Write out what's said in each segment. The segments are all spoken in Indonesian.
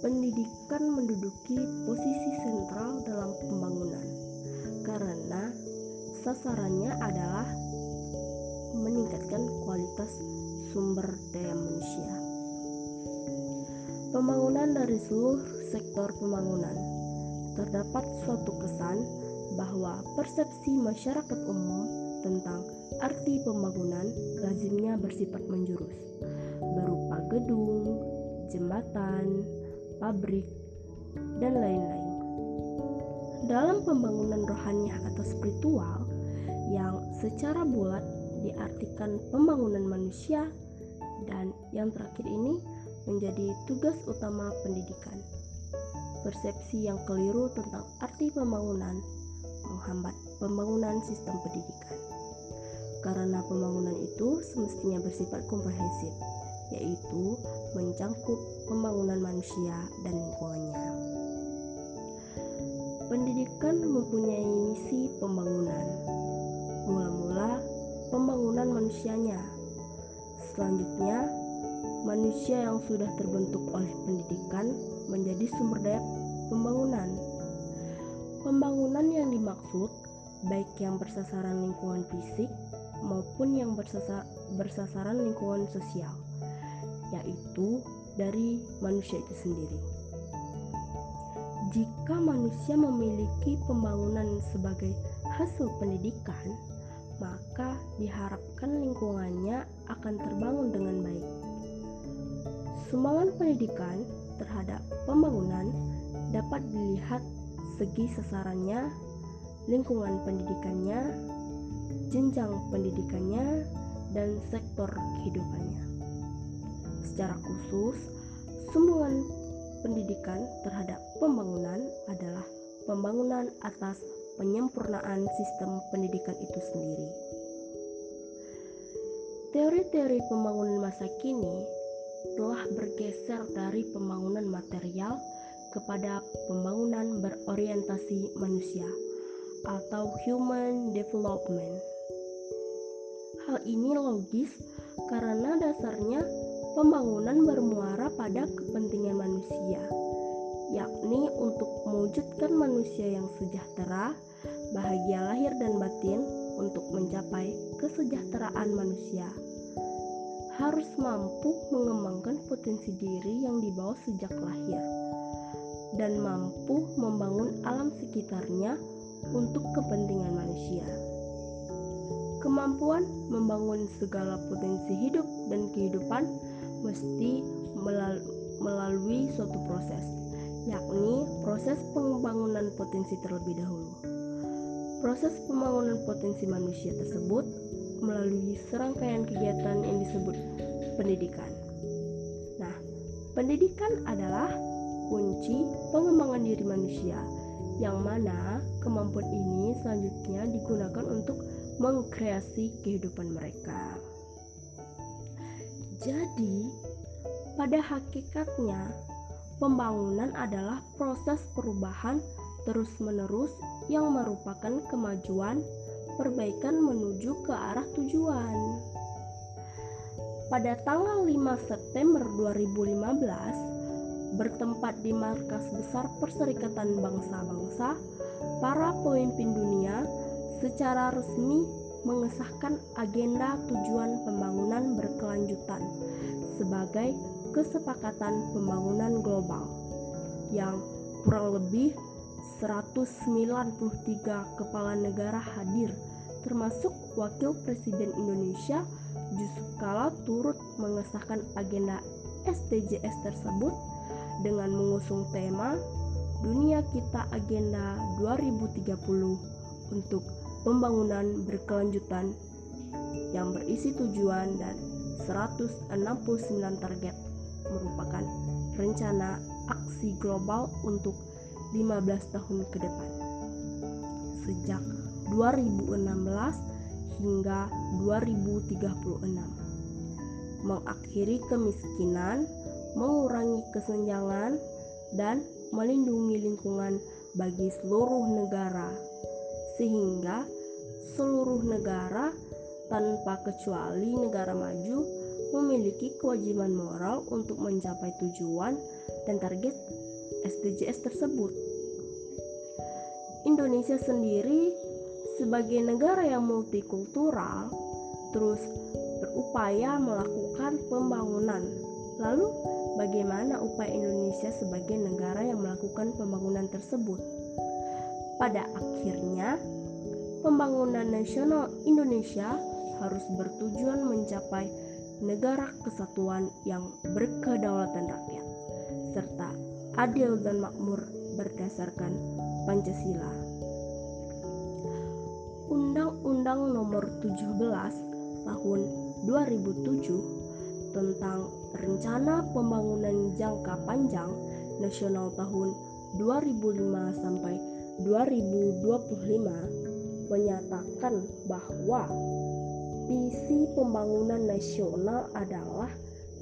pendidikan menduduki posisi sentral dalam pembangunan karena sasarannya adalah meningkatkan kualitas sumber daya manusia. Pembangunan dari seluruh sektor pembangunan terdapat suatu kesan bahwa persepsi masyarakat umum tentang arti pembangunan lazimnya bersifat menjurus, berupa gedung, jembatan, pabrik, dan lain-lain. Dalam pembangunan rohani atau spiritual yang secara bulat diartikan pembangunan manusia dan yang terakhir ini menjadi tugas utama pendidikan. Persepsi yang keliru tentang arti pembangunan menghambat pembangunan sistem pendidikan. Karena pembangunan itu semestinya bersifat komprehensif, yaitu mencangkup pembangunan manusia dan lingkungannya. Pendidikan mempunyai misi pembangunan. Mula-mula pembangunan manusianya. Selanjutnya, manusia yang sudah terbentuk oleh pendidikan menjadi sumber daya pembangunan. Pembangunan yang dimaksud baik yang bersasaran lingkungan fisik maupun yang bersasar, bersasaran lingkungan sosial yaitu dari manusia itu sendiri. Jika manusia memiliki pembangunan sebagai hasil pendidikan, maka diharapkan lingkungannya akan terbangun dengan baik. Sumbangan pendidikan terhadap pembangunan dapat dilihat segi sasarannya, lingkungan pendidikannya, jenjang pendidikannya, dan sektor kehidupannya. Secara khusus, sumbangan pendidikan terhadap pembangunan adalah pembangunan atas penyempurnaan sistem pendidikan itu sendiri. Teori-teori pembangunan masa kini telah bergeser dari pembangunan material kepada pembangunan berorientasi manusia atau human development. Hal ini logis karena dasarnya Pembangunan bermuara pada kepentingan manusia, yakni untuk mewujudkan manusia yang sejahtera, bahagia lahir dan batin untuk mencapai kesejahteraan manusia. Harus mampu mengembangkan potensi diri yang dibawa sejak lahir dan mampu membangun alam sekitarnya untuk kepentingan manusia. Kemampuan membangun segala potensi hidup dan kehidupan mesti melalui suatu proses, yakni proses pembangunan potensi terlebih dahulu. Proses pembangunan potensi manusia tersebut melalui serangkaian kegiatan yang disebut pendidikan. Nah, pendidikan adalah kunci pengembangan diri manusia, yang mana kemampuan ini selanjutnya digunakan untuk mengkreasi kehidupan mereka. Jadi, pada hakikatnya, pembangunan adalah proses perubahan terus-menerus yang merupakan kemajuan perbaikan menuju ke arah tujuan. Pada tanggal 5 September 2015, bertempat di markas besar Perserikatan Bangsa-Bangsa, para pemimpin dunia secara resmi mengesahkan agenda tujuan pembangunan berkelanjutan sebagai kesepakatan pembangunan global yang kurang lebih 193 kepala negara hadir termasuk Wakil Presiden Indonesia Yusuf Kala turut mengesahkan agenda SDGs tersebut dengan mengusung tema Dunia Kita Agenda 2030 untuk pembangunan berkelanjutan yang berisi tujuan dan 169 target merupakan rencana aksi global untuk 15 tahun ke depan. Sejak 2016 hingga 2036. Mengakhiri kemiskinan, mengurangi kesenjangan dan melindungi lingkungan bagi seluruh negara sehingga seluruh negara tanpa kecuali negara maju memiliki kewajiban moral untuk mencapai tujuan dan target SDGs tersebut. Indonesia sendiri sebagai negara yang multikultural terus berupaya melakukan pembangunan. Lalu, bagaimana upaya Indonesia sebagai negara yang melakukan pembangunan tersebut? Pada akhirnya, pembangunan nasional Indonesia harus bertujuan mencapai negara kesatuan yang berkedaulatan rakyat serta adil dan makmur berdasarkan Pancasila. Undang-Undang Nomor 17 Tahun 2007 tentang Rencana Pembangunan Jangka Panjang Nasional tahun 2005 sampai 2025 menyatakan bahwa visi pembangunan nasional adalah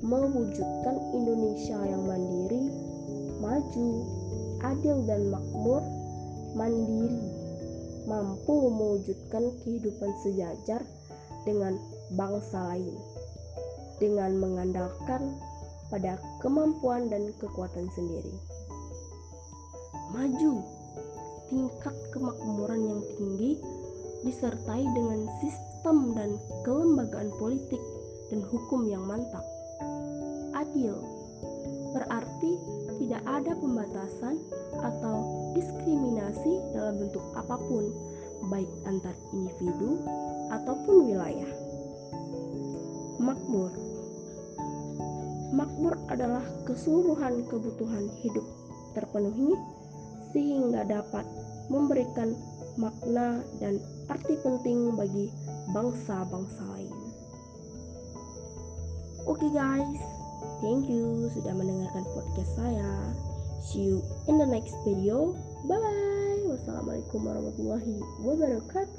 mewujudkan Indonesia yang mandiri, maju, adil dan makmur, mandiri, mampu mewujudkan kehidupan sejajar dengan bangsa lain dengan mengandalkan pada kemampuan dan kekuatan sendiri. Maju, tingkat kemakmuran yang tinggi disertai dengan sistem dan kelembagaan politik dan hukum yang mantap. Adil berarti tidak ada pembatasan atau diskriminasi dalam bentuk apa pun, baik antar individu ataupun wilayah. Makmur Makmur adalah keseluruhan kebutuhan hidup terpenuhi sehingga dapat memberikan makna dan arti penting bagi bangsa-bangsa lain. Oke okay guys, thank you sudah mendengarkan podcast saya. See you in the next video. Bye bye. Wassalamualaikum warahmatullahi wabarakatuh.